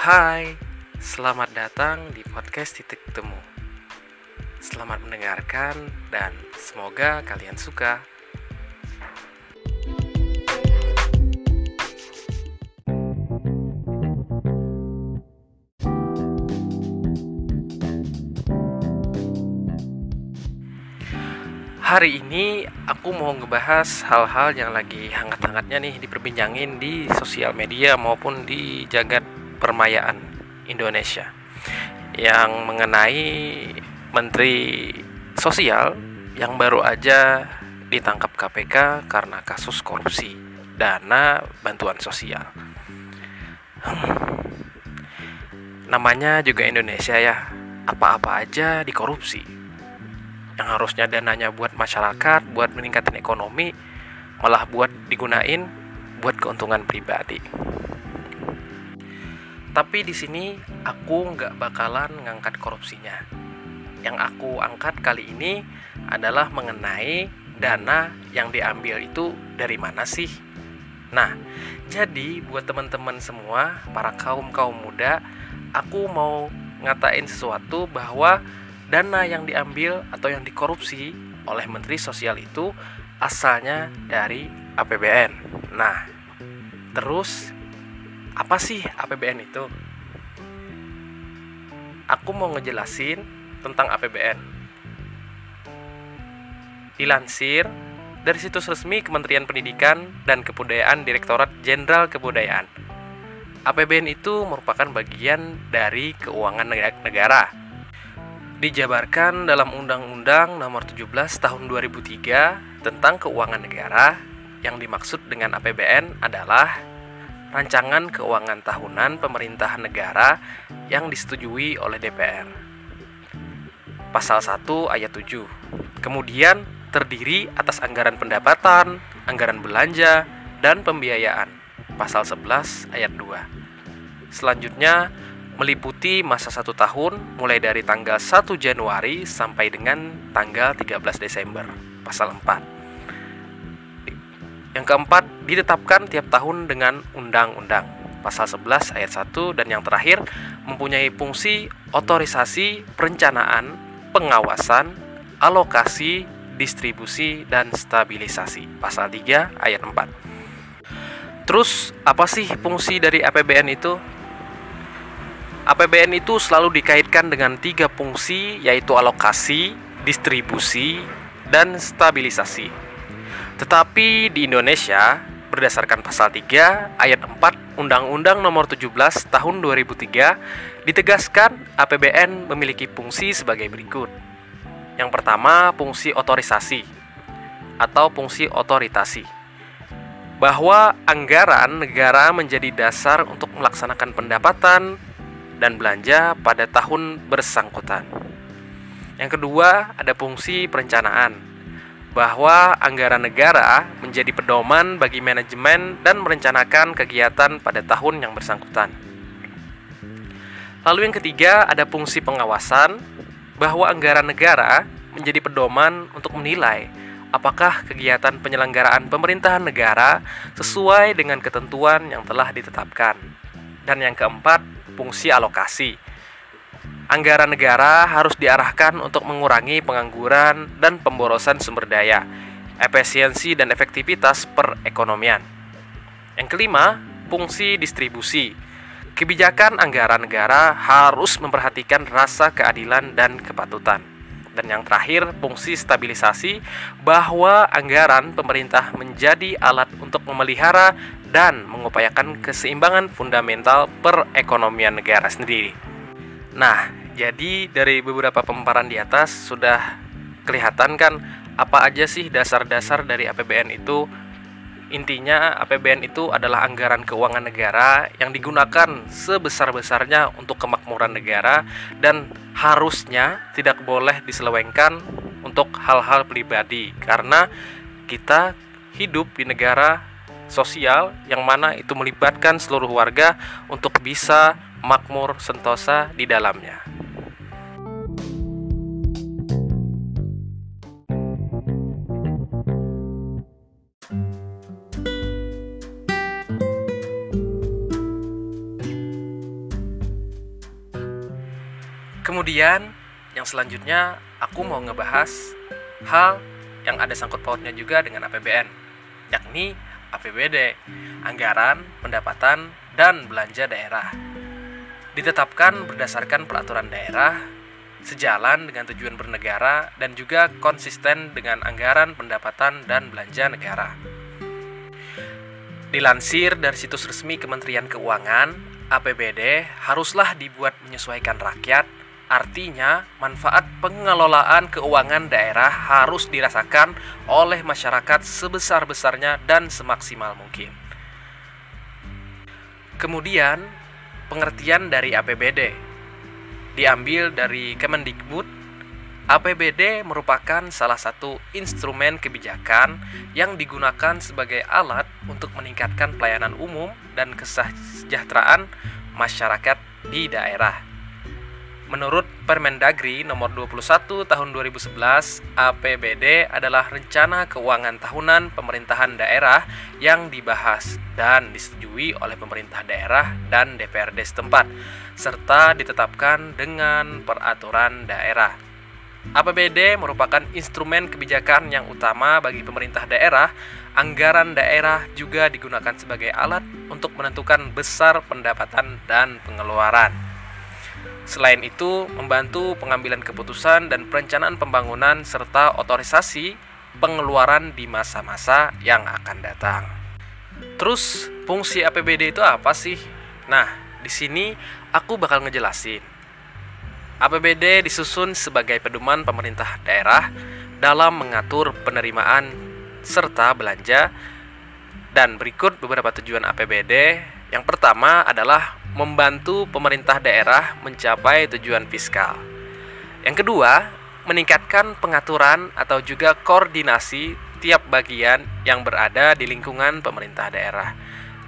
Hai, selamat datang di podcast Titik Temu. Selamat mendengarkan dan semoga kalian suka. Hari ini aku mau ngebahas hal-hal yang lagi hangat-hangatnya nih diperbincangin di sosial media maupun di jagat permayaan Indonesia yang mengenai Menteri Sosial yang baru aja ditangkap KPK karena kasus korupsi dana bantuan sosial. Namanya juga Indonesia ya, apa-apa aja dikorupsi yang harusnya dananya buat masyarakat, buat meningkatkan ekonomi, malah buat digunain buat keuntungan pribadi. Tapi di sini aku nggak bakalan ngangkat korupsinya. Yang aku angkat kali ini adalah mengenai dana yang diambil itu dari mana sih? Nah, jadi buat teman-teman semua, para kaum-kaum muda, aku mau ngatain sesuatu bahwa dana yang diambil atau yang dikorupsi oleh Menteri Sosial itu asalnya dari APBN. Nah, terus apa sih APBN itu? Aku mau ngejelasin tentang APBN. Dilansir dari situs resmi Kementerian Pendidikan dan Kebudayaan Direktorat Jenderal Kebudayaan. APBN itu merupakan bagian dari keuangan negara dijabarkan dalam Undang-Undang Nomor 17 Tahun 2003 tentang Keuangan Negara yang dimaksud dengan APBN adalah rancangan keuangan tahunan pemerintahan negara yang disetujui oleh DPR. Pasal 1 ayat 7. Kemudian terdiri atas anggaran pendapatan, anggaran belanja, dan pembiayaan. Pasal 11 ayat 2. Selanjutnya meliputi masa satu tahun mulai dari tanggal 1 Januari sampai dengan tanggal 13 Desember pasal 4 yang keempat ditetapkan tiap tahun dengan undang-undang pasal 11 ayat 1 dan yang terakhir mempunyai fungsi otorisasi perencanaan pengawasan alokasi distribusi dan stabilisasi pasal 3 ayat 4 Terus apa sih fungsi dari APBN itu? APBN itu selalu dikaitkan dengan tiga fungsi yaitu alokasi, distribusi, dan stabilisasi. Tetapi di Indonesia, berdasarkan pasal 3 ayat 4 Undang-Undang Nomor 17 Tahun 2003 ditegaskan APBN memiliki fungsi sebagai berikut. Yang pertama, fungsi otorisasi atau fungsi otoritasi bahwa anggaran negara menjadi dasar untuk melaksanakan pendapatan, dan belanja pada tahun bersangkutan. Yang kedua, ada fungsi perencanaan, bahwa anggaran negara menjadi pedoman bagi manajemen dan merencanakan kegiatan pada tahun yang bersangkutan. Lalu yang ketiga, ada fungsi pengawasan, bahwa anggaran negara menjadi pedoman untuk menilai apakah kegiatan penyelenggaraan pemerintahan negara sesuai dengan ketentuan yang telah ditetapkan. Dan yang keempat, fungsi alokasi. Anggaran negara harus diarahkan untuk mengurangi pengangguran dan pemborosan sumber daya, efisiensi dan efektivitas perekonomian. Yang kelima, fungsi distribusi. Kebijakan anggaran negara harus memperhatikan rasa keadilan dan kepatutan. Dan yang terakhir, fungsi stabilisasi bahwa anggaran pemerintah menjadi alat untuk memelihara dan mengupayakan keseimbangan fundamental perekonomian negara sendiri. Nah, jadi dari beberapa pemaparan di atas sudah kelihatan kan apa aja sih dasar-dasar dari APBN itu? Intinya APBN itu adalah anggaran keuangan negara yang digunakan sebesar-besarnya untuk kemakmuran negara dan harusnya tidak boleh diselewengkan untuk hal-hal pribadi karena kita hidup di negara sosial yang mana itu melibatkan seluruh warga untuk bisa makmur sentosa di dalamnya. Kemudian yang selanjutnya aku mau ngebahas hal yang ada sangkut pautnya juga dengan APBN, yakni APBD, anggaran, pendapatan, dan belanja daerah. Ditetapkan berdasarkan peraturan daerah, sejalan dengan tujuan bernegara, dan juga konsisten dengan anggaran, pendapatan, dan belanja negara. Dilansir dari situs resmi Kementerian Keuangan, APBD haruslah dibuat menyesuaikan rakyat Artinya, manfaat pengelolaan keuangan daerah harus dirasakan oleh masyarakat sebesar-besarnya dan semaksimal mungkin. Kemudian, pengertian dari APBD diambil dari Kemendikbud. APBD merupakan salah satu instrumen kebijakan yang digunakan sebagai alat untuk meningkatkan pelayanan umum dan kesejahteraan masyarakat di daerah. Menurut Permendagri nomor 21 tahun 2011, APBD adalah rencana keuangan tahunan pemerintahan daerah yang dibahas dan disetujui oleh pemerintah daerah dan DPRD setempat serta ditetapkan dengan peraturan daerah. APBD merupakan instrumen kebijakan yang utama bagi pemerintah daerah. Anggaran daerah juga digunakan sebagai alat untuk menentukan besar pendapatan dan pengeluaran. Selain itu, membantu pengambilan keputusan dan perencanaan pembangunan serta otorisasi pengeluaran di masa-masa yang akan datang. Terus, fungsi APBD itu apa sih? Nah, di sini aku bakal ngejelasin. APBD disusun sebagai pedoman pemerintah daerah dalam mengatur penerimaan serta belanja dan berikut beberapa tujuan APBD. Yang pertama adalah membantu pemerintah daerah mencapai tujuan fiskal. Yang kedua, meningkatkan pengaturan atau juga koordinasi tiap bagian yang berada di lingkungan pemerintah daerah.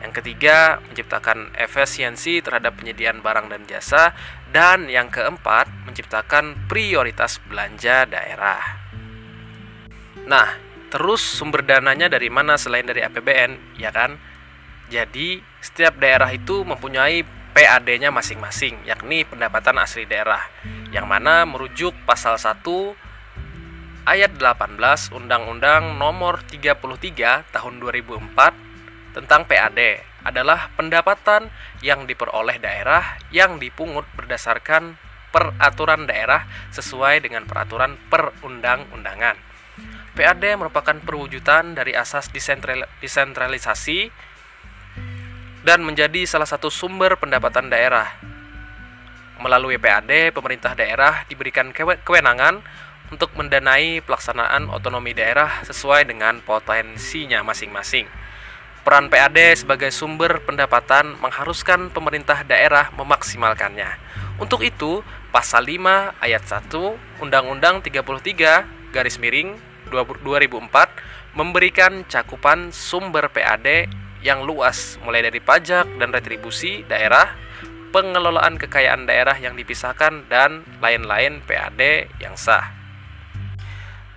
Yang ketiga, menciptakan efisiensi terhadap penyediaan barang dan jasa. Dan yang keempat, menciptakan prioritas belanja daerah. Nah, terus sumber dananya dari mana selain dari APBN, ya kan? Jadi, setiap daerah itu mempunyai PAD-nya masing-masing, yakni pendapatan asli daerah, yang mana merujuk pasal 1 ayat 18 Undang-Undang Nomor 33 Tahun 2004 tentang PAD adalah pendapatan yang diperoleh daerah yang dipungut berdasarkan peraturan daerah sesuai dengan peraturan perundang-undangan. PAD merupakan perwujudan dari asas desentralisasi dan menjadi salah satu sumber pendapatan daerah. Melalui PAD, pemerintah daerah diberikan kewenangan untuk mendanai pelaksanaan otonomi daerah sesuai dengan potensinya masing-masing. Peran PAD sebagai sumber pendapatan mengharuskan pemerintah daerah memaksimalkannya. Untuk itu, pasal 5 ayat 1 Undang-Undang 33 garis miring 2004 memberikan cakupan sumber PAD yang luas, mulai dari pajak dan retribusi daerah, pengelolaan kekayaan daerah yang dipisahkan, dan lain-lain PAD yang sah.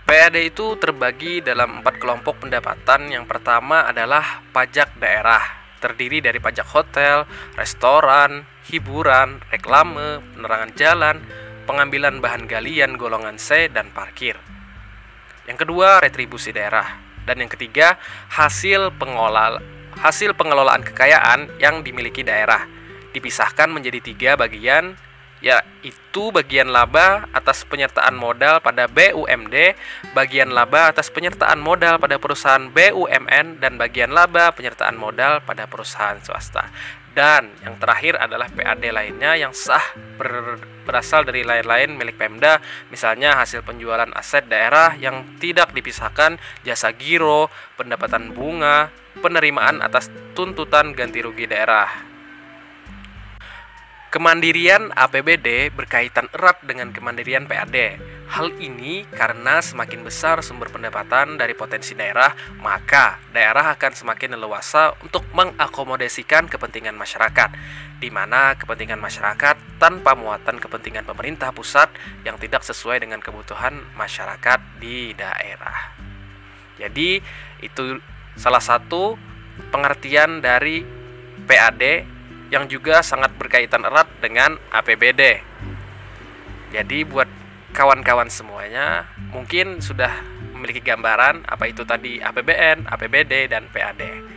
PAD itu terbagi dalam empat kelompok pendapatan. Yang pertama adalah pajak daerah, terdiri dari pajak hotel, restoran, hiburan, reklame, penerangan jalan, pengambilan bahan galian golongan C, dan parkir. Yang kedua, retribusi daerah. Dan yang ketiga, hasil pengolah hasil pengelolaan kekayaan yang dimiliki daerah dipisahkan menjadi tiga bagian yaitu bagian laba atas penyertaan modal pada BUMD, bagian laba atas penyertaan modal pada perusahaan BUMN, dan bagian laba penyertaan modal pada perusahaan swasta. Dan yang terakhir adalah PAD lainnya yang sah ber, berasal dari lain-lain milik Pemda, misalnya hasil penjualan aset daerah yang tidak dipisahkan, jasa giro, pendapatan bunga, penerimaan atas tuntutan ganti rugi daerah. Kemandirian APBD berkaitan erat dengan kemandirian PAD. Hal ini karena semakin besar sumber pendapatan dari potensi daerah, maka daerah akan semakin leluasa untuk mengakomodasikan kepentingan masyarakat, di mana kepentingan masyarakat tanpa muatan kepentingan pemerintah pusat yang tidak sesuai dengan kebutuhan masyarakat di daerah. Jadi, itu salah satu pengertian dari PAD yang juga sangat berkaitan erat dengan APBD. Jadi buat kawan-kawan semuanya mungkin sudah memiliki gambaran apa itu tadi APBN, APBD, dan PAD.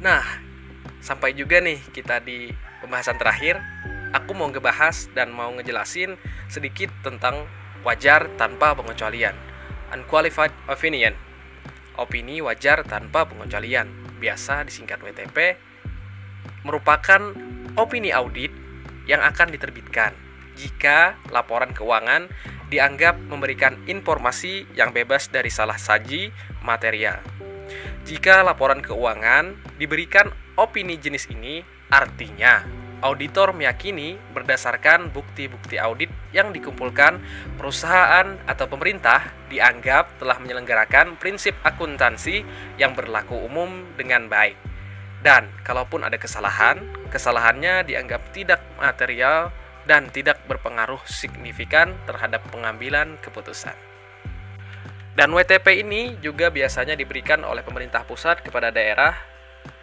Nah, sampai juga nih kita di pembahasan terakhir. Aku mau ngebahas dan mau ngejelasin sedikit tentang wajar tanpa pengecualian. Unqualified opinion. Opini wajar tanpa pengecualian, biasa disingkat WTP, merupakan opini audit yang akan diterbitkan jika laporan keuangan dianggap memberikan informasi yang bebas dari salah saji material. Jika laporan keuangan diberikan opini jenis ini, artinya auditor meyakini berdasarkan bukti-bukti audit yang dikumpulkan perusahaan atau pemerintah dianggap telah menyelenggarakan prinsip akuntansi yang berlaku umum dengan baik. Dan kalaupun ada kesalahan, kesalahannya dianggap tidak material dan tidak berpengaruh signifikan terhadap pengambilan keputusan. Dan WTP ini juga biasanya diberikan oleh pemerintah pusat kepada daerah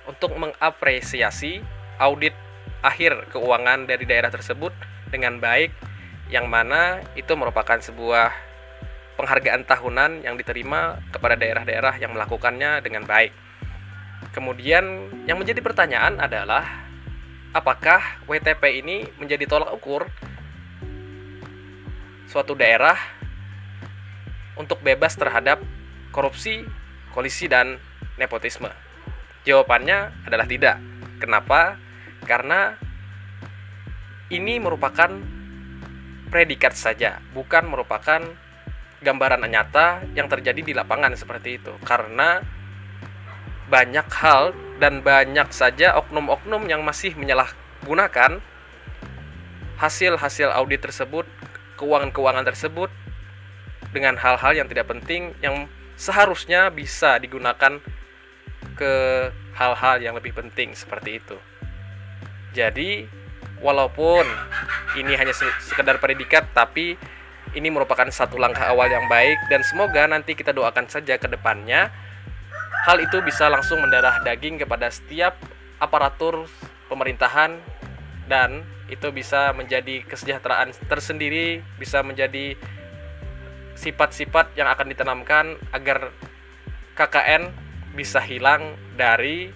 untuk mengapresiasi audit akhir keuangan dari daerah tersebut dengan baik yang mana itu merupakan sebuah penghargaan tahunan yang diterima kepada daerah-daerah yang melakukannya dengan baik. Kemudian yang menjadi pertanyaan adalah apakah WTP ini menjadi tolak ukur suatu daerah untuk bebas terhadap korupsi, kolisi dan nepotisme? Jawabannya adalah tidak. Kenapa? Karena ini merupakan predikat saja, bukan merupakan gambaran nyata yang terjadi di lapangan seperti itu. Karena banyak hal dan banyak saja oknum-oknum yang masih menyalahgunakan hasil-hasil audit tersebut, keuangan-keuangan tersebut dengan hal-hal yang tidak penting yang seharusnya bisa digunakan ke hal-hal yang lebih penting seperti itu. Jadi, walaupun ini hanya sekedar predikat, tapi ini merupakan satu langkah awal yang baik dan semoga nanti kita doakan saja ke depannya. Hal itu bisa langsung mendarah daging kepada setiap aparatur pemerintahan dan itu bisa menjadi kesejahteraan tersendiri, bisa menjadi sifat-sifat yang akan ditanamkan agar KKN bisa hilang dari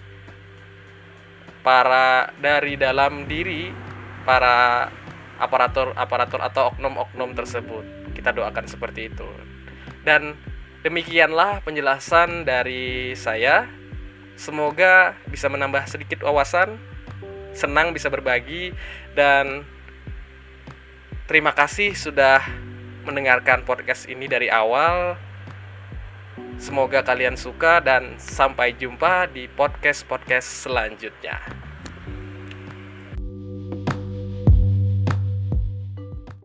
para dari dalam diri para aparatur aparatur atau oknum-oknum tersebut. Kita doakan seperti itu. Dan demikianlah penjelasan dari saya. Semoga bisa menambah sedikit wawasan, senang bisa berbagi dan terima kasih sudah mendengarkan podcast ini dari awal. Semoga kalian suka dan sampai jumpa di podcast-podcast selanjutnya.